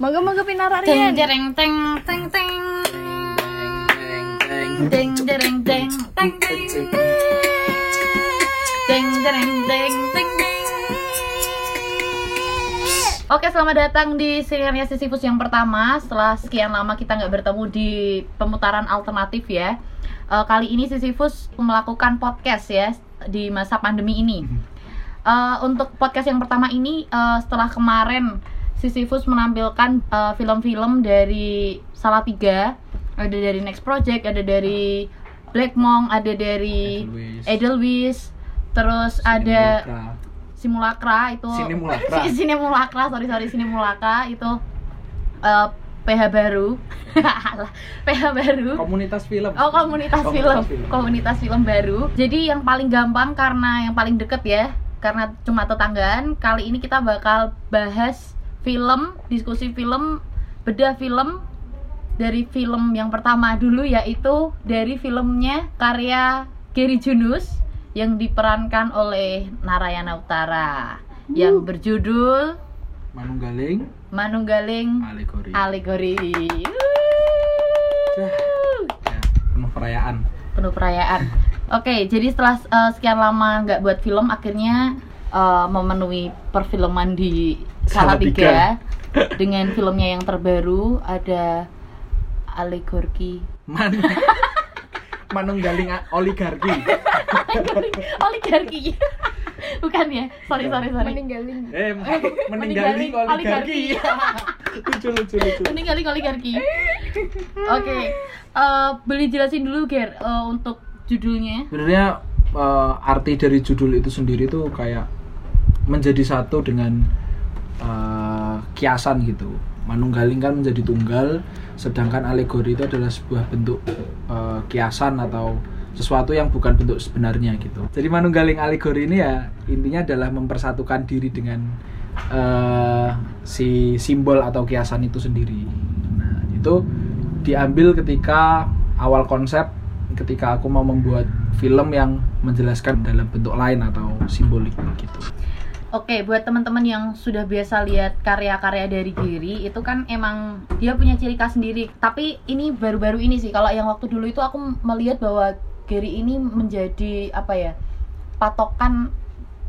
Monggo Teng pinararian. dereng teng teng teng. Teng dereng teng teng teng. Teng dereng teng teng teng. Oke, selamat datang di serialnya Sisyphus yang pertama. Setelah sekian lama kita nggak bertemu di pemutaran alternatif ya. Eh, kali ini Sisyphus melakukan podcast ya di masa pandemi ini. Eh, untuk podcast yang pertama ini eh, setelah kemarin Sisyphus menampilkan eh, film-film dari Salatiga, ada dari Next Project, ada dari Black Monk, ada dari Edelweiss. Edelweiss, terus ada. Simulacra itu Sinemulacra. Si- Sinemulacra, sorry sorry Sinemulacra itu eh, PH baru PH baru komunitas film Oh komunitas, film. Komunitas film. komunitas film baru. Jadi yang paling gampang karena yang paling deket ya, karena cuma tetanggaan. Kali ini kita bakal bahas film, diskusi film, bedah film dari film yang pertama dulu yaitu dari filmnya karya Gary Junus yang diperankan oleh Narayana Utara yang berjudul Manunggaling. Manunggaling alegori. Alegori. ya, penuh perayaan. Penuh perayaan. Oke, jadi setelah uh, sekian lama nggak buat film, akhirnya uh, memenuhi perfilman di Salatiga dengan filmnya yang terbaru ada Alegorki. Man Manunggaling oligarki Oligarki. Bukan ya? Sorry, sorry, sorry. Meninggalin. eh Meninggaling meninggaling oligarki lucu lucu lucu Meninggalin oligarki. Oke, uh, boleh jelasin dulu Ger uh, untuk judulnya. sebenarnya eh, arti dari judul itu sendiri tuh kayak menjadi satu dengan eh, kiasan gitu. Manunggaling kan menjadi tunggal sedangkan alegori itu adalah sebuah bentuk eh, kiasan atau sesuatu yang bukan bentuk sebenarnya gitu. Jadi manunggaling alegori ini ya intinya adalah mempersatukan diri dengan eh, si simbol atau kiasan itu sendiri. Nah itu diambil ketika awal konsep ketika aku mau membuat film yang menjelaskan dalam bentuk lain atau simbolik gitu. Oke, buat teman-teman yang sudah biasa lihat karya-karya dari Giri, itu kan emang dia punya ciri khas sendiri. Tapi ini baru-baru ini sih, kalau yang waktu dulu itu aku melihat bahwa Giri ini menjadi apa ya? patokan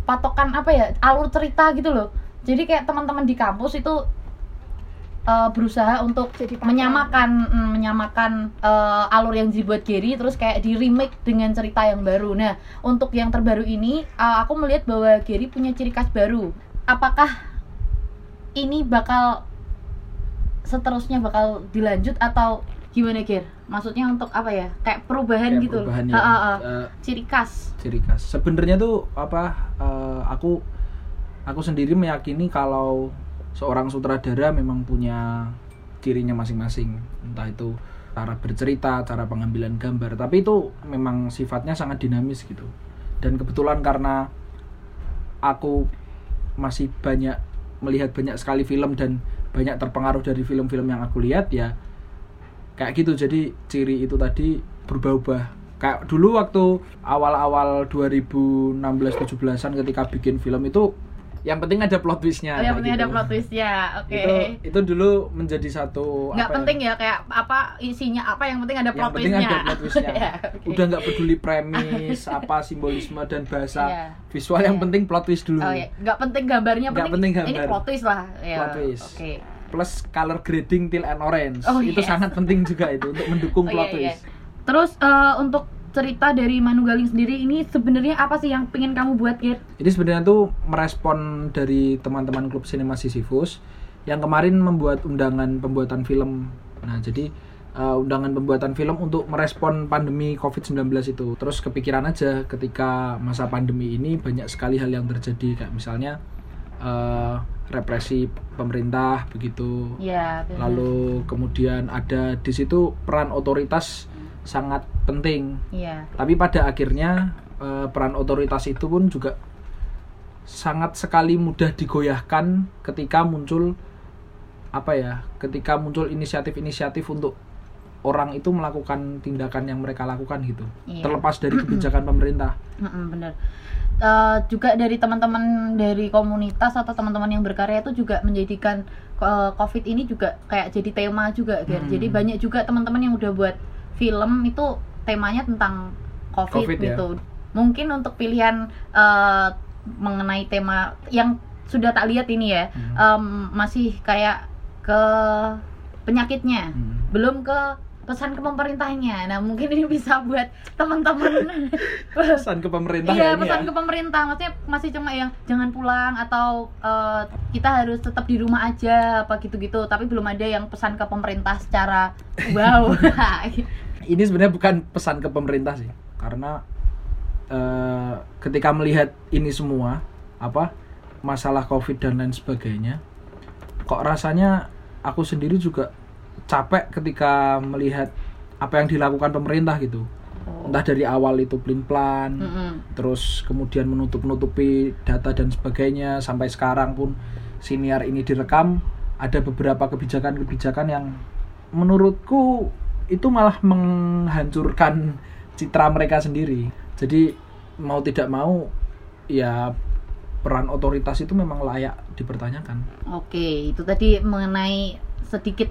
patokan apa ya? alur cerita gitu loh. Jadi kayak teman-teman di kampus itu eh, berusaha untuk Jadi menyamakan mm, menyamakan eh, alur yang dibuat Gary terus kayak di remake dengan cerita yang baru. Nah, untuk yang terbaru ini eh, aku melihat bahwa Gary punya ciri khas baru. Apakah ini bakal seterusnya bakal dilanjut atau gimana Ger? Maksudnya untuk apa ya? Kayak perubahan Kayak gitu. perubahan Ah, ya. Eh, Ciri khas. ciri khas. Sebenarnya tuh apa? eh, aku aku sendiri meyakini kalau seorang sutradara memang punya cirinya masing-masing. Entah itu cara bercerita, cara pengambilan gambar. Tapi itu memang sifatnya sangat dinamis gitu. Dan kebetulan karena aku masih banyak melihat banyak sekali film dan banyak terpengaruh dari film-film yang aku lihat ya kayak gitu jadi ciri itu tadi berubah-ubah kayak dulu waktu awal-awal 2016-17an ketika bikin film itu yang penting ada plot twistnya Oh, yang penting ada gitu. plot twist ya. Oke. itu itu dulu menjadi satu nggak apa ya, penting ya kayak apa isinya apa yang penting ada yang plot penting twistnya ada plot twistnya Ya, oke. udah nggak peduli premis apa simbolisme dan bahasa Iya. visual yang Iya. penting plot twist dulu oh ya nggak penting gambarnya Nggak penting, penting ini gambar. plot twist lah ya Plot twist. oke plus color grading till and orange Oh, itu yes. sangat penting juga itu untuk mendukung Oh, plot iya, iya. twist terus eh, untuk cerita dari Manunggaling sendiri ini sebenarnya apa sih yang pengen kamu buat Gir? Jadi sebenarnya tuh merespon dari teman-teman klub sinema Sisyphus yang kemarin membuat undangan pembuatan film. Nah, jadi uh, undangan pembuatan film untuk merespon pandemi COVID-19 itu. Terus kepikiran aja ketika masa pandemi ini banyak sekali hal yang terjadi kayak misalnya uh, represi pemerintah begitu. ya benar. Lalu kemudian ada di situ peran otoritas sangat penting Iya. tapi pada akhirnya eh, peran otoritas itu pun juga sangat sekali mudah digoyahkan ketika muncul apa ya ketika muncul inisiatif-inisiatif untuk orang itu melakukan tindakan yang mereka lakukan gitu Iya. terlepas dari kebijakan pemerintah bener. Eh, juga dari teman-teman dari komunitas atau teman-teman yang berkarya itu juga menjadikan eh, COVID ini juga kayak jadi tema juga, Ger. Hmm. Jadi banyak juga teman-teman yang udah buat film itu temanya tentang COVID, COVID, ya. gitu. Mungkin untuk pilihan eh, mengenai tema yang sudah tak lihat ini ya, Hmm. em, masih kayak ke penyakitnya Hmm. belum ke pesan ke pemerintahnya. Nah, mungkin ini bisa buat teman-teman pesan ke pemerintah Iya, ya pesan ya. ke pemerintah. Maksudnya masih cuma yang jangan pulang atau eh, kita harus tetap di rumah aja apa gitu-gitu, tapi belum ada yang pesan ke pemerintah secara wow. ini sebenarnya bukan pesan ke pemerintah sih karena eh, ketika melihat ini semua apa masalah covid dan lain sebagainya kok rasanya aku sendiri juga capek ketika melihat apa yang dilakukan pemerintah gitu. Entah dari awal itu pelin plan Mm-mm. terus kemudian menutup nutupi data dan sebagainya sampai sekarang pun siniar ini direkam. Ada beberapa kebijakan-kebijakan yang menurutku itu malah menghancurkan citra mereka sendiri. Jadi mau tidak mau ya peran otoritas itu memang layak dipertanyakan. Oke, itu tadi mengenai sedikit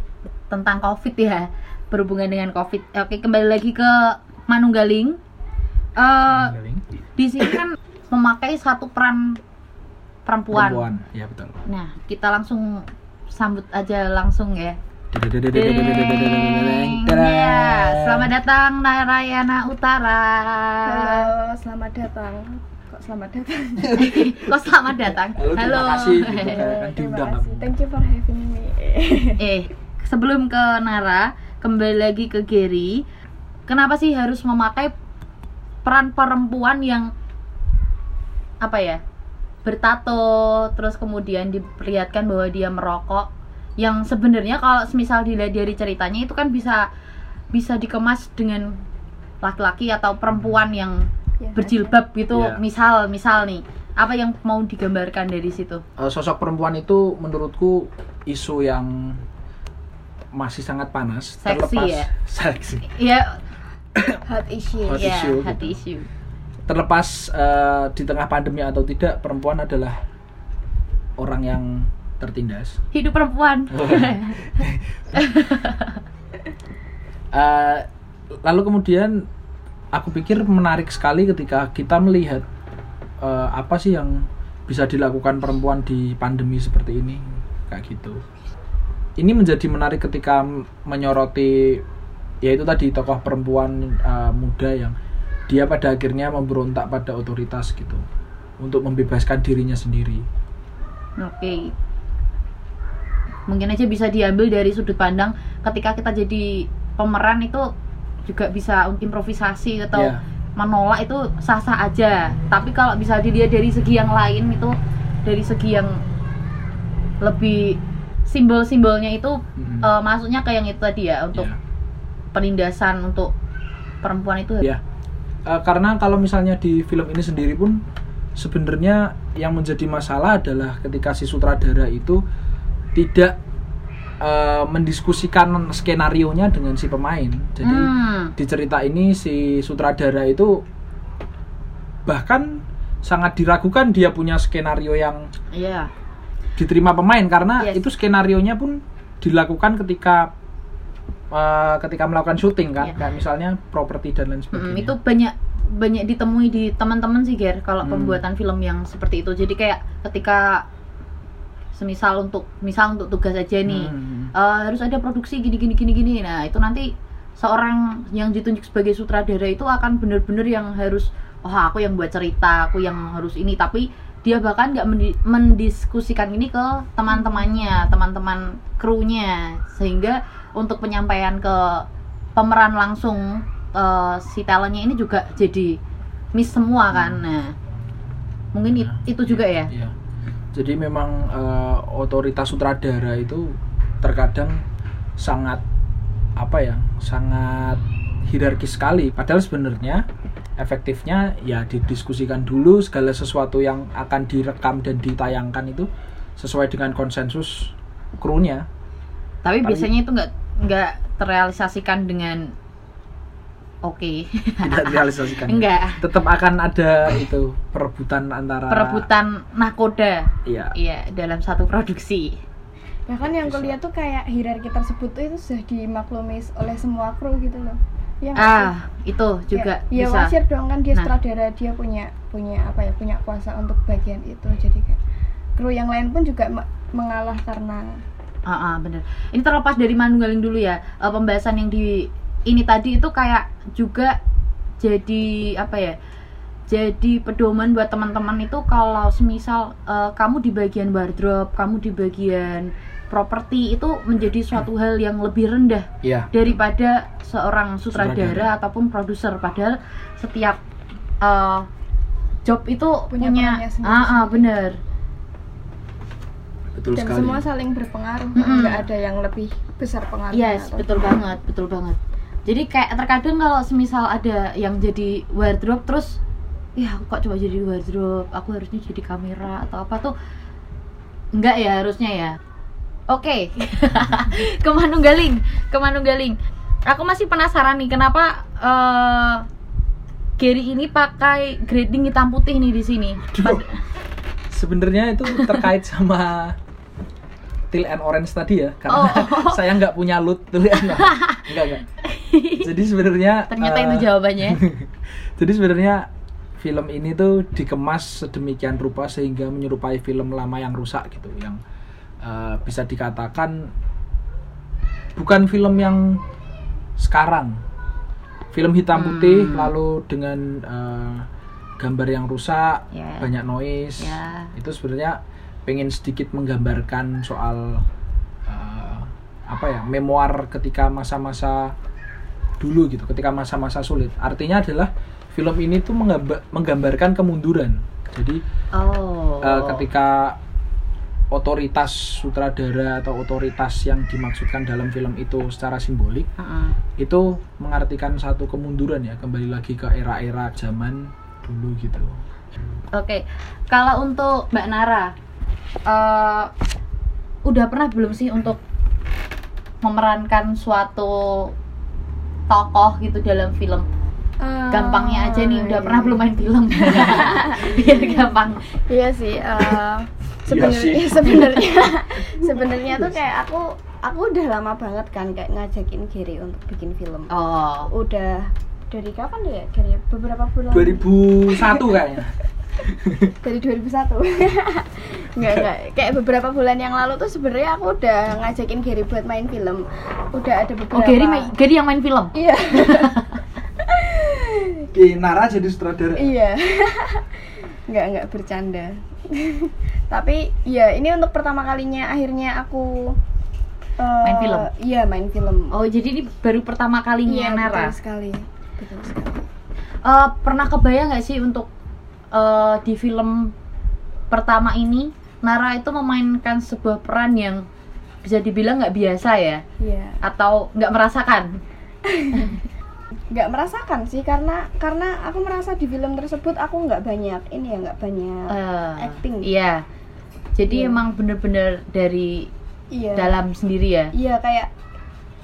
tentang COVID ya, berhubungan dengan COVID. Oke, kembali lagi ke Manunggaling. Eh, di sini kan memakai satu peran perempuan. perempuan ya betul Nah, kita langsung sambut aja langsung ya. Ya, selamat datang Narayana Utara. Halo, selamat datang. Kok selamat datang? Kok selamat datang? Halo, terima kasih Terima kasih. Thank you for having me. eh, sebelum ke Nara, kembali lagi ke Gary. Kenapa sih harus memakai peran perempuan yang apa ya? bertato, terus kemudian diperlihatkan bahwa dia merokok yang sebenarnya kalau misal dilihat dari ceritanya itu kan bisa bisa dikemas dengan laki-laki atau perempuan yang Ya, berjilbab gitu Iya. misal misal nih apa yang mau digambarkan dari situ Eh, sosok perempuan itu menurutku isu yang masih sangat panas Seksi ya? seksi ya Hot issue. Hot ya issue hati gitu. issue terlepas eh, di tengah pandemi atau tidak perempuan adalah orang yang tertindas hidup perempuan Eh, lalu kemudian aku pikir menarik sekali ketika kita melihat eh, apa sih yang bisa dilakukan perempuan di pandemi seperti ini kayak gitu ini menjadi menarik ketika menyoroti yaitu tadi tokoh perempuan eh, muda yang dia pada akhirnya memberontak pada otoritas gitu untuk membebaskan dirinya sendiri Oke. Mungkin aja bisa diambil dari sudut pandang ketika kita jadi pemeran itu juga bisa improvisasi atau Ya. menolak itu sah-sah aja. Tapi kalau bisa dilihat dari segi yang lain itu dari segi yang lebih simbol-simbolnya itu Mm-mm. eh, masuknya ke yang itu tadi ya untuk Ya. penindasan untuk perempuan itu Ya. Eh, karena kalau misalnya di film ini sendiri pun sebenarnya yang menjadi masalah adalah ketika si sutradara itu tidak eh, mendiskusikan skenario nya dengan si pemain. Jadi Hmm. di cerita ini si sutradara itu bahkan sangat diragukan dia punya skenario yang Iya. Diterima pemain karena Yes. itu skenario nya pun dilakukan ketika eh, ketika melakukan syuting kan Iya. kayak misalnya properti dan lain Mm, sebagainya. itu banyak banyak ditemui di teman-teman sih Ger kalau Hmm. pembuatan film yang seperti itu jadi kayak ketika semisal untuk misal untuk tugas aja nih Hmm. eh, harus ada produksi gini gini gini gini nah itu nanti seorang yang ditunjuk sebagai sutradara itu akan bener-bener yang harus oh aku yang buat cerita aku yang harus ini tapi dia bahkan nggak mendi- mendiskusikan ini ke teman-temannya teman-teman krunya sehingga untuk penyampaian ke pemeran langsung eh, si talentnya ini juga jadi miss semua kan nah mungkin it- Nah, itu juga ya Iya. Jadi memang eh, otoritas sutradara itu terkadang sangat apa ya, sangat hierarkis sekali. Padahal sebenarnya efektifnya ya didiskusikan dulu segala sesuatu yang akan direkam dan ditayangkan itu sesuai dengan konsensus krunya. tapi Paling- biasanya itu nggak nggak terrealisasikan dengan oke. tidak direalisasikan Enggak. tetap akan ada itu perebutan antara Perebutan nakoda. iya Iya, dalam satu produksi. bahkan yang kuliah tuh kayak hierarki tersebut itu sudah dimaklumi oleh semua kru gitu loh ya sih? Ah, itu juga ya, ya bisa. wajar dong kan dia Nah. sutradara dia punya punya apa ya punya kuasa untuk bagian itu jadi kayak kru yang lain pun juga me- mengalah karena Ah, ah, bener. Ini terlepas dari Manunggaling dulu ya. eh, pembahasan yang di ini tadi itu kayak juga jadi apa ya? Jadi pedoman buat teman-teman itu kalau semisal eh, kamu di bagian wardrobe, kamu di bagian properti itu menjadi suatu hal yang lebih rendah iya. daripada seorang sutradara, Sutradara. ataupun produser. Padahal setiap uh, job itu Punya punya, ah, ah, bener. Betul dan sekali. semua saling berpengaruh Mm-mm. nggak ada yang lebih besar pengaruhnya yes atau- betul banget betul banget. Jadi kayak terkadang kalau semisal ada yang jadi wardrobe terus ya aku kok coba jadi wardrobe? Aku harusnya jadi kamera atau apa? Tuh enggak ya harusnya ya oke. Ke Manunggaling ke Manunggaling aku masih penasaran nih kenapa eh Gary ini pakai grading hitam putih nih di sini? Sebenarnya itu terkait sama Teal and Orange tadi ya karena Oh. saya nggak punya loot Teal and enggak enggak jadi sebenarnya ternyata eh, itu jawabannya. Jadi sebenarnya film ini tuh dikemas sedemikian rupa sehingga menyerupai film lama yang rusak gitu yang eh, bisa dikatakan bukan film yang sekarang film hitam putih Hmm. lalu dengan eh, gambar yang rusak Ya. banyak noise Ya. itu sebenarnya pengen sedikit menggambarkan soal eh, apa ya memoir ketika masa-masa dulu gitu ketika masa-masa sulit artinya adalah film ini tuh menggamba- menggambarkan kemunduran jadi oh eh, ketika otoritas sutradara atau otoritas yang dimaksudkan dalam film itu secara simbolik Heeh. itu mengartikan satu kemunduran ya kembali lagi ke era-era zaman dulu gitu Oke, kalau untuk Mbak Nara, eh, udah pernah belum sih untuk memerankan suatu tokoh gitu dalam film? Eh, Gampangnya aja nih, udah iya. pernah belum main film? Biar gampang. Iya sih. eh, Iya sebenarnya sih. sebenarnya sebenarnya tuh kayak aku aku udah lama banget kan kayak ngajakin Gary untuk bikin film. Oh, Udah dari kapan ya Gary? Beberapa bulan. 2001 kayaknya Dari 2001. enggak enggak. Kayak beberapa bulan yang lalu tuh sebenarnya aku udah ngajakin Gary buat main film. Udah ada beberapa. oh Gary, main- Gary yang main film? Iya. Oke, Nara jadi sutradara Iya. nggak nggak bercanda. Tapi ya ini untuk pertama kalinya akhirnya aku eh, Main film? Iya main film. Oh, jadi ini baru pertama kalinya iya, Nara? Betul sekali. Betul sekali. Eh, pernah kebayang nggak sih untuk eh, di film pertama ini Nara itu memainkan sebuah peran yang bisa dibilang nggak biasa ya Iya. atau nggak merasakan Nggak merasakan sih karena karena aku merasa di film tersebut aku nggak banyak ini ya nggak banyak Eh, acting. iya jadi Iya. emang bener-bener dari Iya. dalam sendiri ya Iya kayak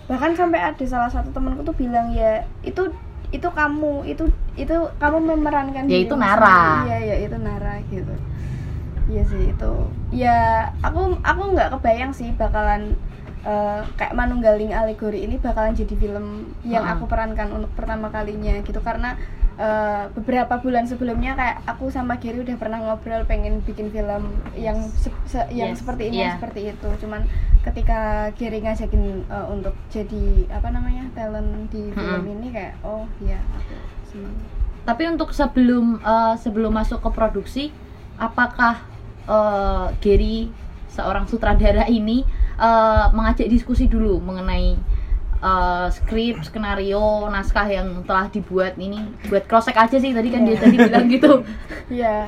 bahkan sampai ada salah satu temanku tuh bilang ya itu itu kamu itu itu kamu memerankan Ya, itu Nara. sendiri." Iya ya itu Nara gitu. Iya sih itu. Ya aku aku nggak kebayang sih bakalan eh, kayak Manunggaling Alegori ini bakalan jadi film yang Ha-ha. aku perankan untuk pertama kalinya gitu. Karena eh, beberapa bulan sebelumnya kayak aku sama Gary udah pernah ngobrol pengen bikin film yang se- se- yang Yes, seperti ini yang iya. seperti itu. Cuman ketika Gary ngajakin eh, untuk jadi apa namanya talent di film ini kayak oh iya aku senang tapi untuk sebelum eh, sebelum masuk ke produksi apakah eh, Gary seorang sutradara ini eh, mengajak diskusi dulu mengenai eh, skrip, skenario, naskah yang telah dibuat ini buat cross check aja sih tadi kan dia Iya. tadi bilang gitu. Iya,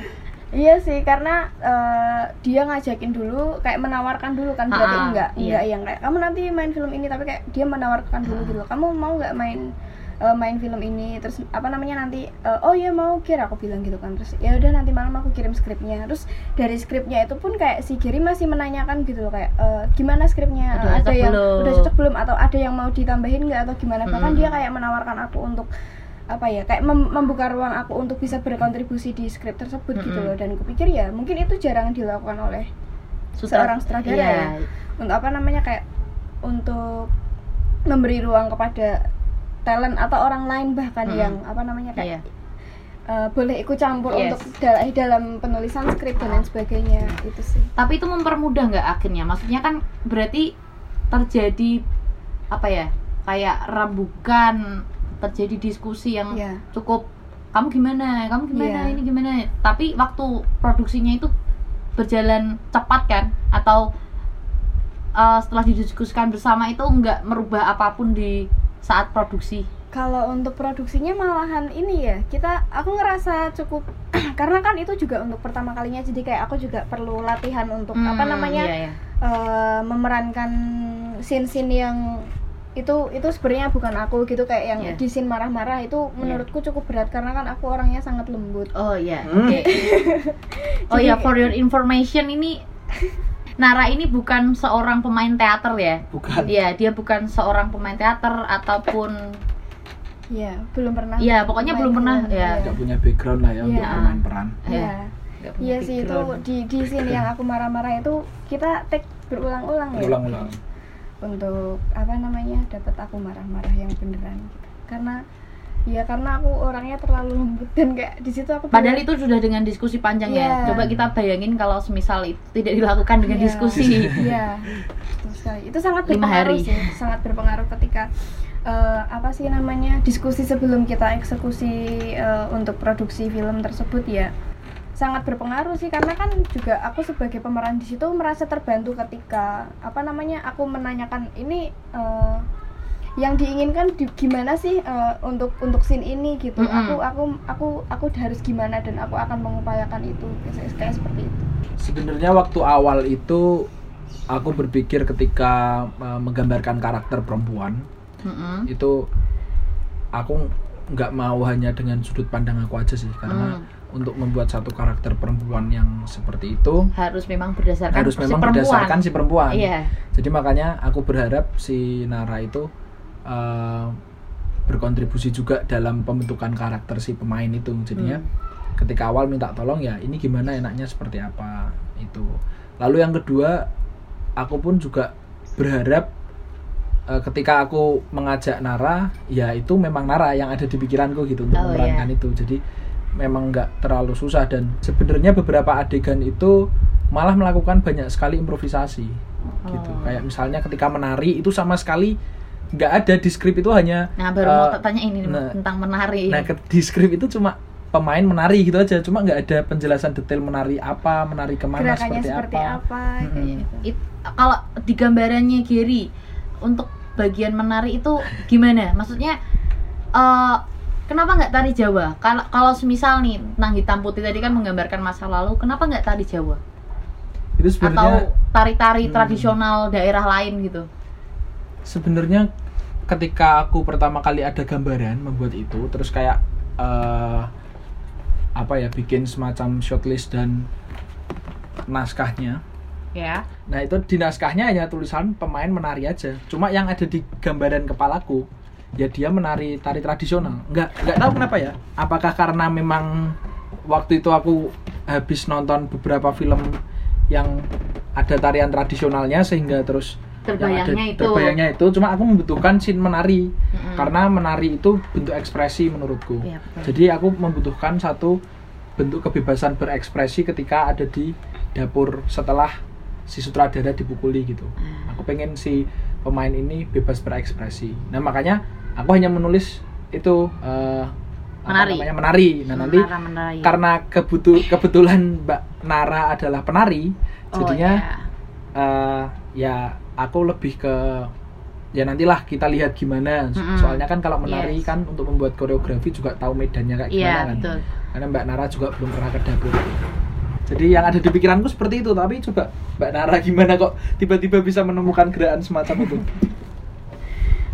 iya sih karena eh, dia ngajakin dulu kayak menawarkan dulu kan berarti Ah, ah, enggak iya. enggak yang kayak kamu nanti main film ini tapi kayak dia menawarkan dulu Ah. gitu. Kamu mau nggak main eh, main film ini terus apa namanya nanti eh, oh ya mau kira aku bilang gitu kan terus ya udah nanti malam aku kirim skripnya terus dari skripnya itu pun kayak si Giri masih menanyakan gitu loh kayak eh, gimana skripnya Udah ada yang belum? udah cocok belum atau ada yang mau ditambahin nggak atau gimana bahkan Hmm. dia kayak menawarkan aku untuk apa ya kayak mem- membuka ruang aku untuk bisa berkontribusi di skrip tersebut gitu Mm-mm. loh dan kupikir ya mungkin itu jarang dilakukan oleh Sutra- seorang sutradara Iya. ya untuk apa namanya kayak untuk memberi ruang kepada talent atau orang lain bahkan Mm-mm. yang apa namanya Iya. kayak eh, boleh ikut campur Yes. untuk dal- dalam penulisan skrip dan lain sebagainya itu sih Tapi itu mempermudah nggak akhirnya? Maksudnya kan berarti terjadi apa ya? Kayak rembukan, terjadi diskusi yang Iya. cukup kamu gimana? Kamu gimana? Iya. Ini gimana? Tapi waktu produksinya itu berjalan cepat kan? Atau eh, setelah didiskusikan bersama itu nggak merubah apa pun di saat produksi? kalau untuk produksinya malahan ini ya kita aku ngerasa cukup karena kan itu juga untuk pertama kalinya jadi kayak aku juga perlu latihan untuk apa Hmm, namanya iya, iya. eh, memerankan scene-scene yang itu itu sebenarnya bukan aku gitu kayak yang Iya. di scene marah-marah itu menurutku cukup berat karena kan aku orangnya sangat lembut Oh iya. Hmm. Oke. oh ya, for your information ini Nara ini bukan seorang pemain teater ya. bukan Iya, dia bukan seorang pemain teater ataupun Iya, belum pernah. Iya, pokoknya belum pernah, ya. nggak punya background lah ya untuk Iya. bermain peran Iya. Iya. Iya sih itu di di scene yang aku marah-marah itu kita take berulang-ulang ya. ulang-ulang Untuk apa namanya? dapat aku marah-marah yang beneran gitu. Karena ya karena aku orangnya terlalu lembut dan kayak di situ aku Padahal itu sudah dengan diskusi panjang ya. Iya. Coba kita bayangin kalau semisal itu tidak dilakukan dengan Iya. diskusi. Iya, sekali. Itu sangat berpengaruh hari. sih, sangat berpengaruh ketika eh, apa sih namanya diskusi sebelum kita eksekusi eh, untuk produksi film tersebut ya sangat berpengaruh sih karena kan juga aku sebagai pemeran di situ merasa terbantu ketika apa namanya aku menanyakan ini eh, yang diinginkan di- gimana sih eh, untuk untuk scene ini gitu Mm-mm. aku aku aku aku harus gimana dan aku akan mengupayakan itu kayak, kayak seperti itu sebenarnya waktu awal itu aku berpikir ketika uh, menggambarkan karakter perempuan Mm-mm. itu aku nggak mau hanya dengan sudut pandang aku aja sih karena Hmm. untuk membuat satu karakter perempuan yang seperti itu Harus memang berdasarkan harus si memang perempuan. berdasarkan si perempuan Iya. jadi makanya aku berharap si Nara itu uh, berkontribusi juga dalam pembentukan karakter si pemain itu jadinya Hmm. ketika awal minta tolong ya ini gimana enaknya seperti apa itu lalu yang kedua aku pun juga berharap eh, ketika aku mengajak Nara ya itu memang Nara yang ada di pikiranku gitu untuk Oh, memerankan iya. itu jadi memang nggak terlalu susah dan sebenarnya beberapa adegan itu malah melakukan banyak sekali improvisasi gitu Oh. kayak misalnya ketika menari itu sama sekali nggak ada di skrip itu hanya Nah, baru mau eh, tak tanya ini nah, tentang menari. Nah, ke- di skrip itu cuma pemain menari gitu aja, cuma nggak ada penjelasan detail menari apa, menari ke mana, gerakannya seperti, seperti apa. apa, Mm-mm. gitu. It- kalau di gambarannya Gary untuk bagian menari itu gimana? Maksudnya eh kenapa nggak tari Jawa? Kalau kalau semisal nih tentang hitam putih tadi kan menggambarkan masa lalu, kenapa nggak tari Jawa? Itu sebenarnya Atau tari-tari Hmm. tradisional daerah lain gitu? Sebenarnya ketika aku pertama kali ada gambaran membuat itu, terus kayak eh, apa ya bikin semacam shortlist dan naskahnya. Ya. Nah itu di naskahnya hanya tulisan pemain menari aja. Cuma yang ada di gambaran kepalaku ya dia menari tari tradisional. Nggak nggak tahu kenapa ya. Apakah karena memang waktu itu aku habis nonton beberapa film yang ada tarian tradisionalnya sehingga terus Terbayangnya ada- itu. terbayangnya itu. Cuma aku membutuhkan scene menari Mm-mm. karena menari itu bentuk ekspresi menurutku. Betul. Jadi aku membutuhkan satu bentuk kebebasan berekspresi ketika ada di dapur setelah si sutradara dipukuli gitu. Ah. Aku pengen si pemain ini bebas berekspresi. Nah makanya aku hanya menulis itu apa Menari. namanya menari. Nah nanti Menara menari. karena kebutu kebetulan Mbak Nara adalah penari, Oh, jadinya iya. eh, ya aku lebih ke ya nantilah kita lihat gimana So- Mm-mm. soalnya kan kalau menari Yes. kan untuk membuat koreografi juga tahu medannya kayak gimana kan betul. karena Mbak Nara juga belum pernah ke dapur jadi yang ada di pikiranku seperti itu tapi coba Mbak Nara gimana kok tiba-tiba bisa menemukan gerakan semacam itu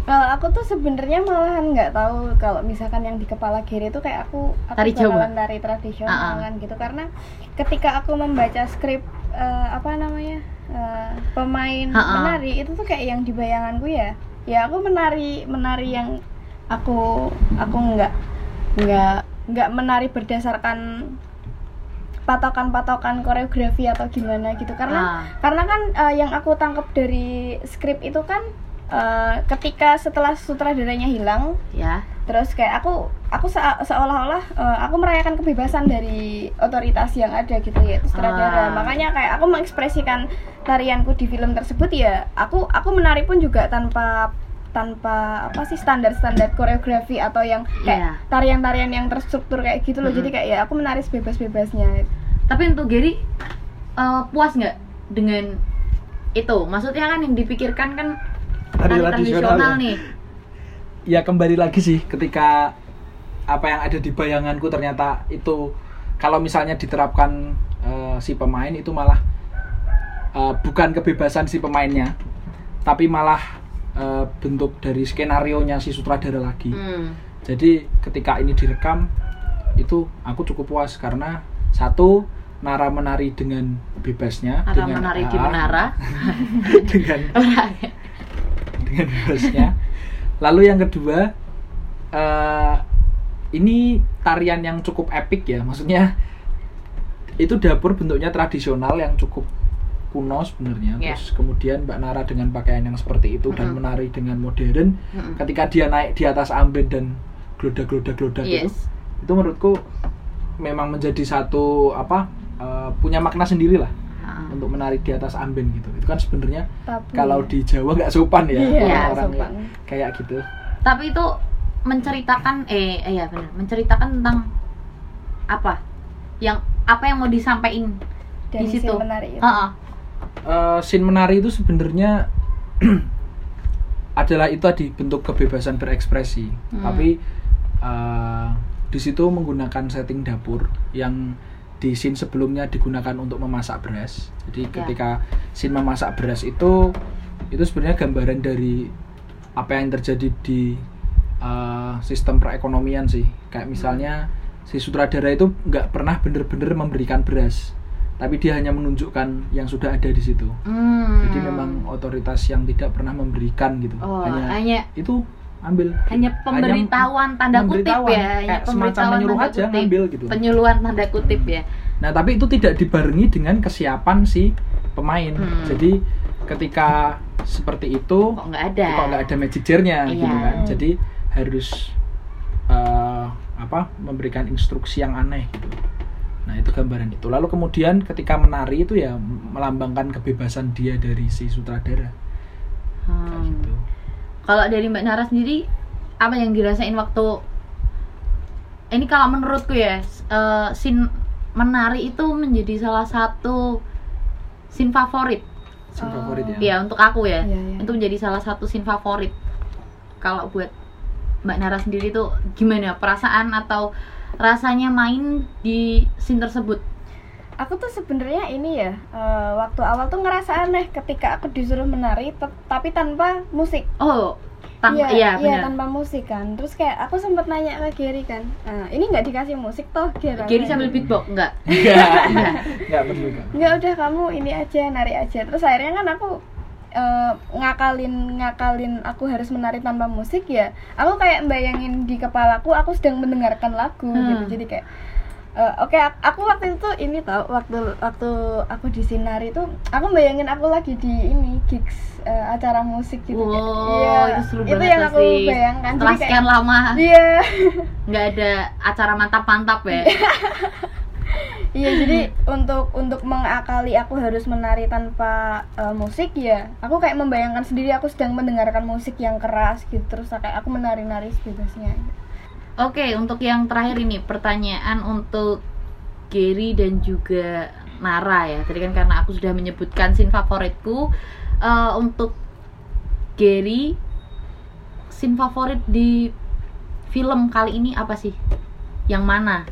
Kalau aku tuh sebenarnya malahan nggak tahu kalau misalkan yang di kepala Gary itu kayak aku aku Tari Jawa? tari tradisional ah. kan gitu karena ketika aku membaca skrip eh, apa namanya eh, pemain Ah, ah. menari itu tuh kayak yang di bayanganku ya ya aku menari menari yang aku aku nggak nggak nggak menari berdasarkan patokan-patokan koreografi atau gimana gitu karena Ah. karena kan eh, yang aku tangkap dari skrip itu kan eh, ketika setelah sutradaranya hilang ya terus kayak aku aku se- seolah-olah eh, aku merayakan kebebasan dari otoritas yang ada gitu ya Ah. sutradara makanya kayak aku mengekspresikan tarianku di film tersebut ya aku aku menari pun juga tanpa tanpa apa sih standar-standar koreografi atau yang Iya. kayak tarian-tarian yang terstruktur kayak gitu loh Mm-mm. jadi kayak ya aku menari sebebas-bebasnya tapi untuk Gary eh, puas nggak dengan itu maksudnya kan yang dipikirkan kan Tari tari tradisional ya. nih ya kembali lagi sih ketika apa yang ada di bayanganku ternyata itu kalau misalnya diterapkan eh, si pemain itu malah eh, bukan kebebasan si pemainnya tapi malah eh, bentuk dari skenario nya si sutradara lagi Hmm. jadi ketika ini direkam itu aku cukup puas karena satu Nara menari dengan bebasnya Nara dengan menari di menara dengan dengan bebasnya. Lalu yang kedua, eh, ini tarian yang cukup epic ya, maksudnya itu dapur bentuknya tradisional yang cukup kuno sebenarnya. Iya. Terus kemudian Mbak Nara dengan pakaian yang seperti itu dan Mm-mm. menari dengan modern. Mm-mm. Ketika dia naik di atas amben dan gloda-gloda-gloda gitu, yes itu menurutku memang menjadi satu apa eh, punya makna sendiri lah Ah. untuk menari di atas amben gitu. Itu kan sebenarnya kalau ya. di Jawa nggak sopan ya Iya, orang sopan. kayak gitu. tapi itu menceritakan eh eh, iya benar menceritakan tentang apa yang apa yang mau disampaikan dari di situ scene menari itu. Heeh. Eh, scene menari itu sebenarnya adalah itu tadi bentuk kebebasan berekspresi, Hmm. tapi eh, di situ menggunakan setting dapur yang di scene sebelumnya digunakan untuk memasak beras. Jadi Ya. ketika scene memasak beras itu itu sebenarnya gambaran dari apa yang terjadi di eh, sistem perekonomian sih. Kayak misalnya si sutradara itu nggak pernah bener-bener memberikan beras, tapi dia hanya menunjukkan yang sudah ada di situ. Hmm. Jadi memang otoritas yang tidak pernah memberikan gitu. oh, hanya, hanya itu ambil. hanya pemberitahuan tanda kutip ya hanya semacam pemberitahuan menyuruh tanda aja kutip ngambil gitu. penyuluhan tanda kutip ya Nah, tapi itu tidak dibarengi dengan kesiapan si pemain. Hmm. Jadi ketika seperti itu kok nggak ada kok nggak ada magic jar-nya Iya. gitu kan. Jadi harus eh, apa? memberikan instruksi yang aneh gitu. Nah, itu gambaran itu. Lalu kemudian ketika menari itu ya melambangkan kebebasan dia dari si sutradara. Kayak Hmm. gitu. Kalau dari mbak Nara sendiri apa yang dirasain waktu ini kalau menurutku ya eh, scene menari itu menjadi salah satu scene favorit Scene Oh. favorit ya. ya untuk aku ya Iya, iya. itu menjadi salah satu scene favorit kalau buat mbak Nara sendiri tuh gimana perasaan atau rasanya main di scene tersebut aku tuh sebenarnya ini ya eh, waktu awal tuh ngerasa aneh ketika aku disuruh menari tapi tanpa musik. Oh tanpa iya iya, iya, benar. tanpa musik kan. Terus kayak aku sempat nanya ke Gary kan "Eh, ini nggak dikasih musik toh Gary? Jadi sambil beatbox enggak Enggak, enggak perlu kan. nggak udah kamu ini aja nari aja. Terus akhirnya kan aku eh, ngakalin ngakalin aku harus menari tanpa musik ya aku kayak bayangin di kepalaku aku sedang mendengarkan lagu Hmm. gitu jadi kayak eh, oke ak- aku waktu itu ini tau waktu waktu aku di sinari itu aku bayangin aku lagi di ini gigs eh, acara musik gitu wow kayak, iya, itu seru itu banget yang aku pasti. bayangkan. Setelah jadi kayak sekian lama. Iya. Nggak ada acara mantap-mantap ya? Iya. Jadi untuk untuk mengakali aku harus menari tanpa eh, musik ya aku kayak membayangkan sendiri aku sedang mendengarkan musik yang keras gitu terus kayak aku menari-nari sebebasnya. Oke, untuk yang terakhir ini pertanyaan untuk Gary dan juga Nara ya. Tadi kan karena aku sudah menyebutkan scene favoritku eh, untuk Gary scene favorit di film kali ini apa sih? Yang mana?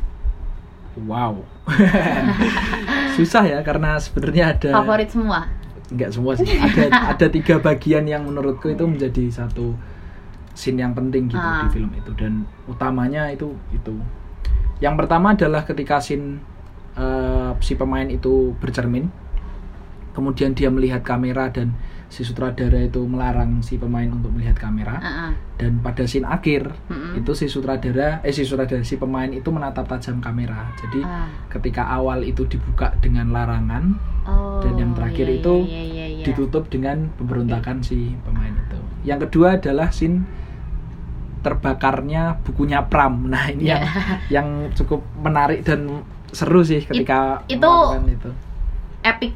Wow. Susah ya karena sebenarnya ada Favorit semua. enggak semua sih. Ada ada tiga bagian yang menurutku itu menjadi satu scene yang penting gitu Ah. di film itu dan utamanya itu itu yang pertama adalah ketika scene eh, si pemain itu bercermin kemudian dia melihat kamera dan si sutradara itu melarang si pemain untuk melihat kamera Ah, ah. dan pada scene akhir Mm-mm. itu si sutradara eh si sutradara si pemain itu menatap tajam kamera jadi Ah. ketika awal itu dibuka dengan larangan Oh, dan yang terakhir iya, itu iya, iya, iya. ditutup dengan pemberontakan si pemain itu yang kedua adalah scene terbakarnya bukunya Pram. Nah ini Ya. yang yang cukup menarik dan seru sih ketika itu- melakukan itu. epic.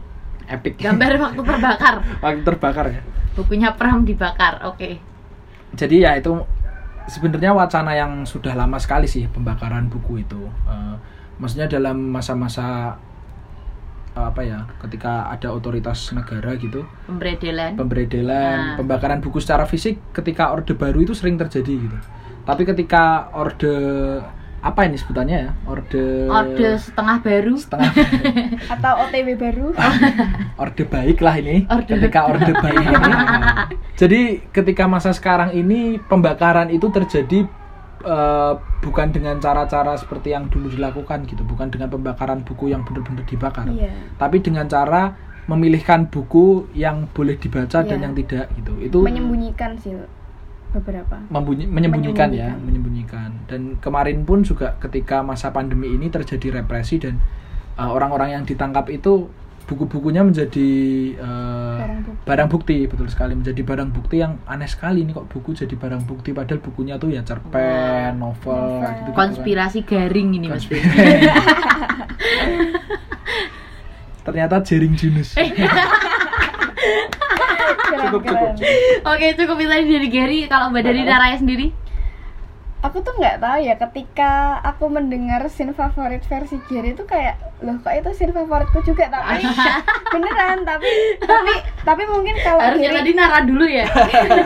Epic. Gambar waktu terbakar. Waktu terbakar ya. Bukunya Pram dibakar oke. Jadi ya itu sebenarnya wacana yang sudah lama sekali sih pembakaran buku itu. Eh, maksudnya dalam masa-masa apa ya ketika ada otoritas negara gitu pemberedelan pemberedelan Nah. pembakaran buku secara fisik ketika orde baru itu sering terjadi gitu. Tapi ketika orde apa ini sebutannya ya orde orde setengah baru. Setengah atau OTW baru. Orde baik lah ini Orde. ketika orde baik ini. Nah, jadi ketika masa sekarang ini pembakaran itu terjadi eh, bukan dengan cara-cara seperti yang dulu dilakukan gitu bukan dengan pembakaran buku yang benar-benar dibakar iya tapi dengan cara memilihkan buku yang boleh dibaca dan Iya. yang tidak gitu itu menyembunyikan sih beberapa membunyi- menyembunyikan ya Menyembunyikan. menyembunyikan dan kemarin pun juga ketika masa pandemi ini terjadi represi dan uh, orang-orang yang ditangkap itu buku-bukunya menjadi uh, Barang bukti. barang bukti betul sekali menjadi barang bukti yang aneh sekali ini kok buku jadi barang bukti padahal bukunya tuh ya cerpen novel Novel. gitu konspirasi garing ini mesti ternyata jaring Junus Eh. Cukup, keren. oke cukup itu dari Gary kalau mbak dari Naraya sendiri aku tuh nggak tahu ya ketika aku mendengar scene favorit versi Gary itu kayak loh kok itu scene favoritku juga tapi beneran tapi tapi tapi mungkin kalau harusnya tadi Nara dulu ya.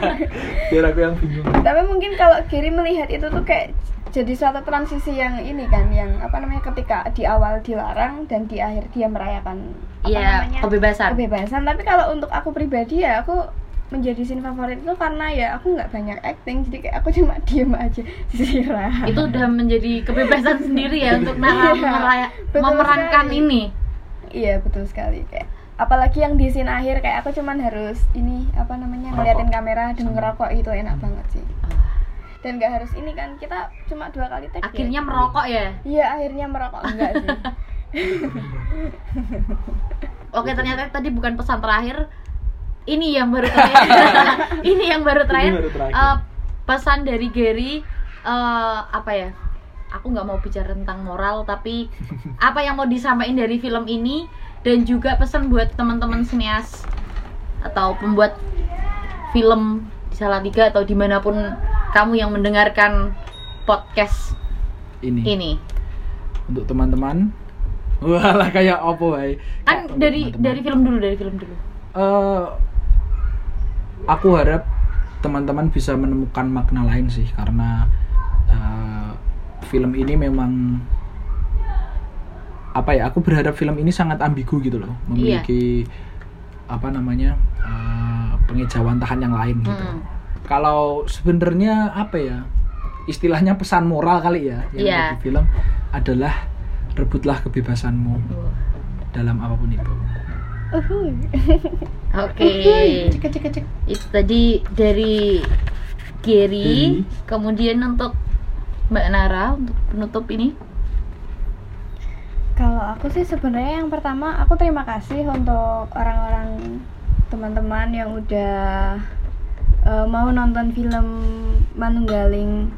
Biar aku yang bingung. Tapi mungkin kalau Gary melihat itu tuh kayak jadi suatu transisi yang ini kan yang apa namanya ketika di awal dilarang dan di akhir dia merayakan apa Iya, namanya kebebasan. kebebasan. Tapi kalau untuk aku pribadi ya aku menjadi scene favorit itu karena ya aku nggak banyak acting jadi kayak aku cuma diem aja istirahat itu udah menjadi kebebasan sendiri ya untuk Nara Iya, memerankan sekali. ini. Iya betul sekali kayak apalagi yang di scene akhir kayak aku cuman harus ini apa namanya ngeliatin kamera dan ngerokok itu enak banget sih. Ah, dan nggak harus ini kan kita cuma dua kali take ya. akhirnya merokok ya? Iya akhirnya merokok enggak sih. Oke ternyata tadi bukan pesan terakhir. Ini yang baru terakhir. ini yang baru terakhir. baru terakhir. Eh, pesan dari Gary eh, apa ya? Aku nggak mau bicara tentang moral, tapi apa yang mau disampaikan dari film ini dan juga pesan buat teman-teman sinias atau pembuat film di Salatiga atau di mana pun kamu yang mendengarkan podcast ini ini. untuk teman-teman Walah kayak opo. Kan dari teman-teman. dari film dulu, dari film dulu. Eh, aku harap teman-teman bisa menemukan makna lain sih karena eh, film ini memang apa ya aku berharap film ini sangat ambigu gitu loh memiliki apa namanya eh, pengejauhan tahan yang lain gitu Mm. kalau sebenarnya apa ya istilahnya pesan moral kali ya yang Iya. ada di film adalah rebutlah kebebasanmu dalam apa pun itu Uhuy. Oke. Itu tadi dari Gary, Gary. kemudian untuk Mbak Nara untuk penutup ini. Kalau aku sih sebenarnya yang pertama aku terima kasih untuk orang-orang teman-teman yang udah eh, mau nonton film Manunggaling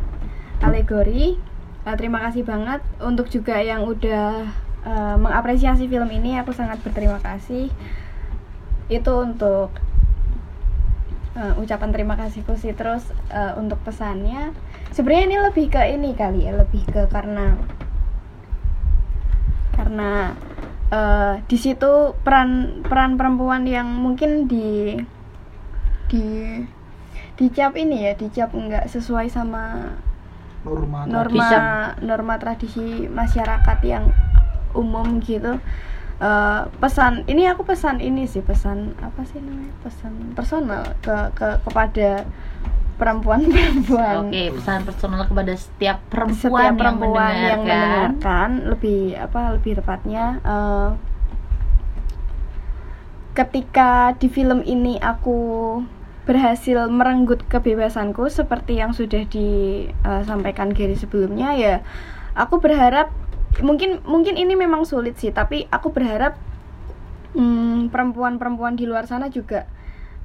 Alegori. Eh, terima kasih banget untuk juga yang udah eh, mengapresiasi film ini. Aku sangat berterima kasih. Itu untuk eh, ucapan terima kasihku sih. Terus eh, untuk pesannya, sebenarnya ini lebih ke ini kali ya, lebih ke karena karena eh, di situ peran peran perempuan yang mungkin di di dicap ini ya dicap nggak sesuai sama norma norma norma tradisi masyarakat yang umum gitu Eh, pesan ini aku pesan ini sih pesan apa sih namanya pesan personal ke ke kepada perempuan-perempuan Oke, pesan personal kepada setiap perempuan, setiap perempuan yang yang mendengarkan. mendengarkan lebih apa lebih tepatnya eh, ketika di film ini aku berhasil merenggut kebebasanku seperti yang sudah disampaikan Gary sebelumnya ya aku berharap mungkin mungkin ini memang sulit sih tapi aku berharap hmm, perempuan-perempuan di luar sana juga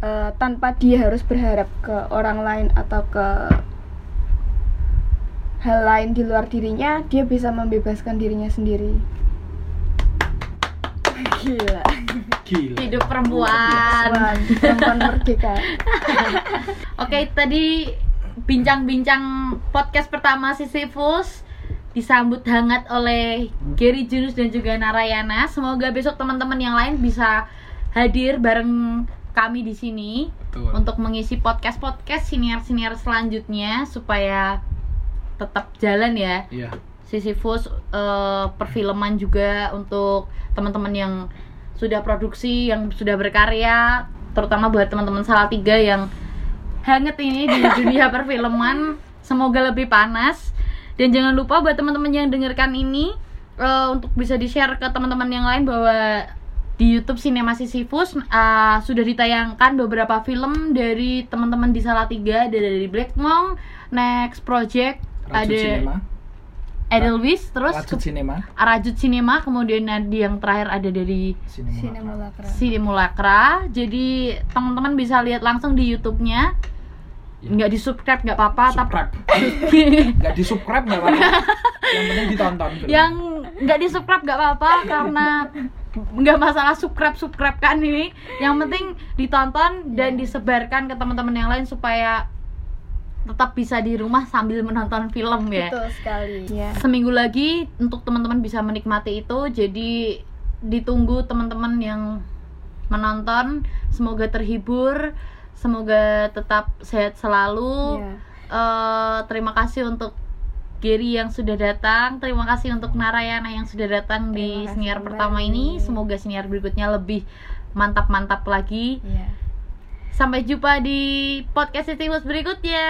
eh, tanpa dia harus berharap ke orang lain atau ke hal lain di luar dirinya dia bisa membebaskan dirinya sendiri gila Gila. Hidup perempuan. Perempuan, perempuan merdeka Oke, tadi bincang-bincang podcast pertama Sisyphus disambut hangat oleh Gary Junus dan juga Narayana. Semoga besok teman-teman yang lain bisa hadir bareng kami di sini Betul. untuk mengisi podcast-podcast senior-senior selanjutnya supaya tetap jalan ya. Iya. Sisyphus eh, perfilman juga untuk teman-teman yang sudah produksi, yang sudah berkarya, terutama buat teman-teman Salatiga yang hangat ini di dunia perfilman. Semoga lebih panas. Dan jangan lupa buat teman-teman yang dengarkan ini eh, untuk bisa di-share ke teman-teman yang lain bahwa di YouTube Cinema Sisyphus eh, sudah ditayangkan beberapa film dari teman-teman di Salatiga, ada dari Black Monk, Next Project, Rajut ada Cinema. Edelweiss, terus Rajut ke- Cinema. Rajut Cinema, kemudian ada yang terakhir ada dari Cinema. Sinemulakra Simulacra. Jadi teman-teman bisa lihat langsung di YouTube-nya. Ya. Nggak di subscribe nggak apa-apa, tapi Subscribe. Nggak di subscribe nggak apa-apa. Yang penting ditonton. film. yang nggak di subscribe nggak apa-apa karena nggak masalah subscribe subscribe kan ini. Yang penting ditonton dan disebarkan ke teman-teman yang lain supaya tetap bisa di rumah sambil menonton film ya. betul sekali ya seminggu lagi untuk teman-teman bisa menikmati itu jadi ditunggu teman-teman yang menonton semoga terhibur semoga tetap sehat selalu ya. Eh, terima kasih untuk Gary yang sudah datang terima kasih untuk Narayana yang sudah datang di Terima kasih senior kembali. pertama ini semoga senior berikutnya lebih mantap-mantap lagi ya. sampai jumpa di podcast Sisyphus berikutnya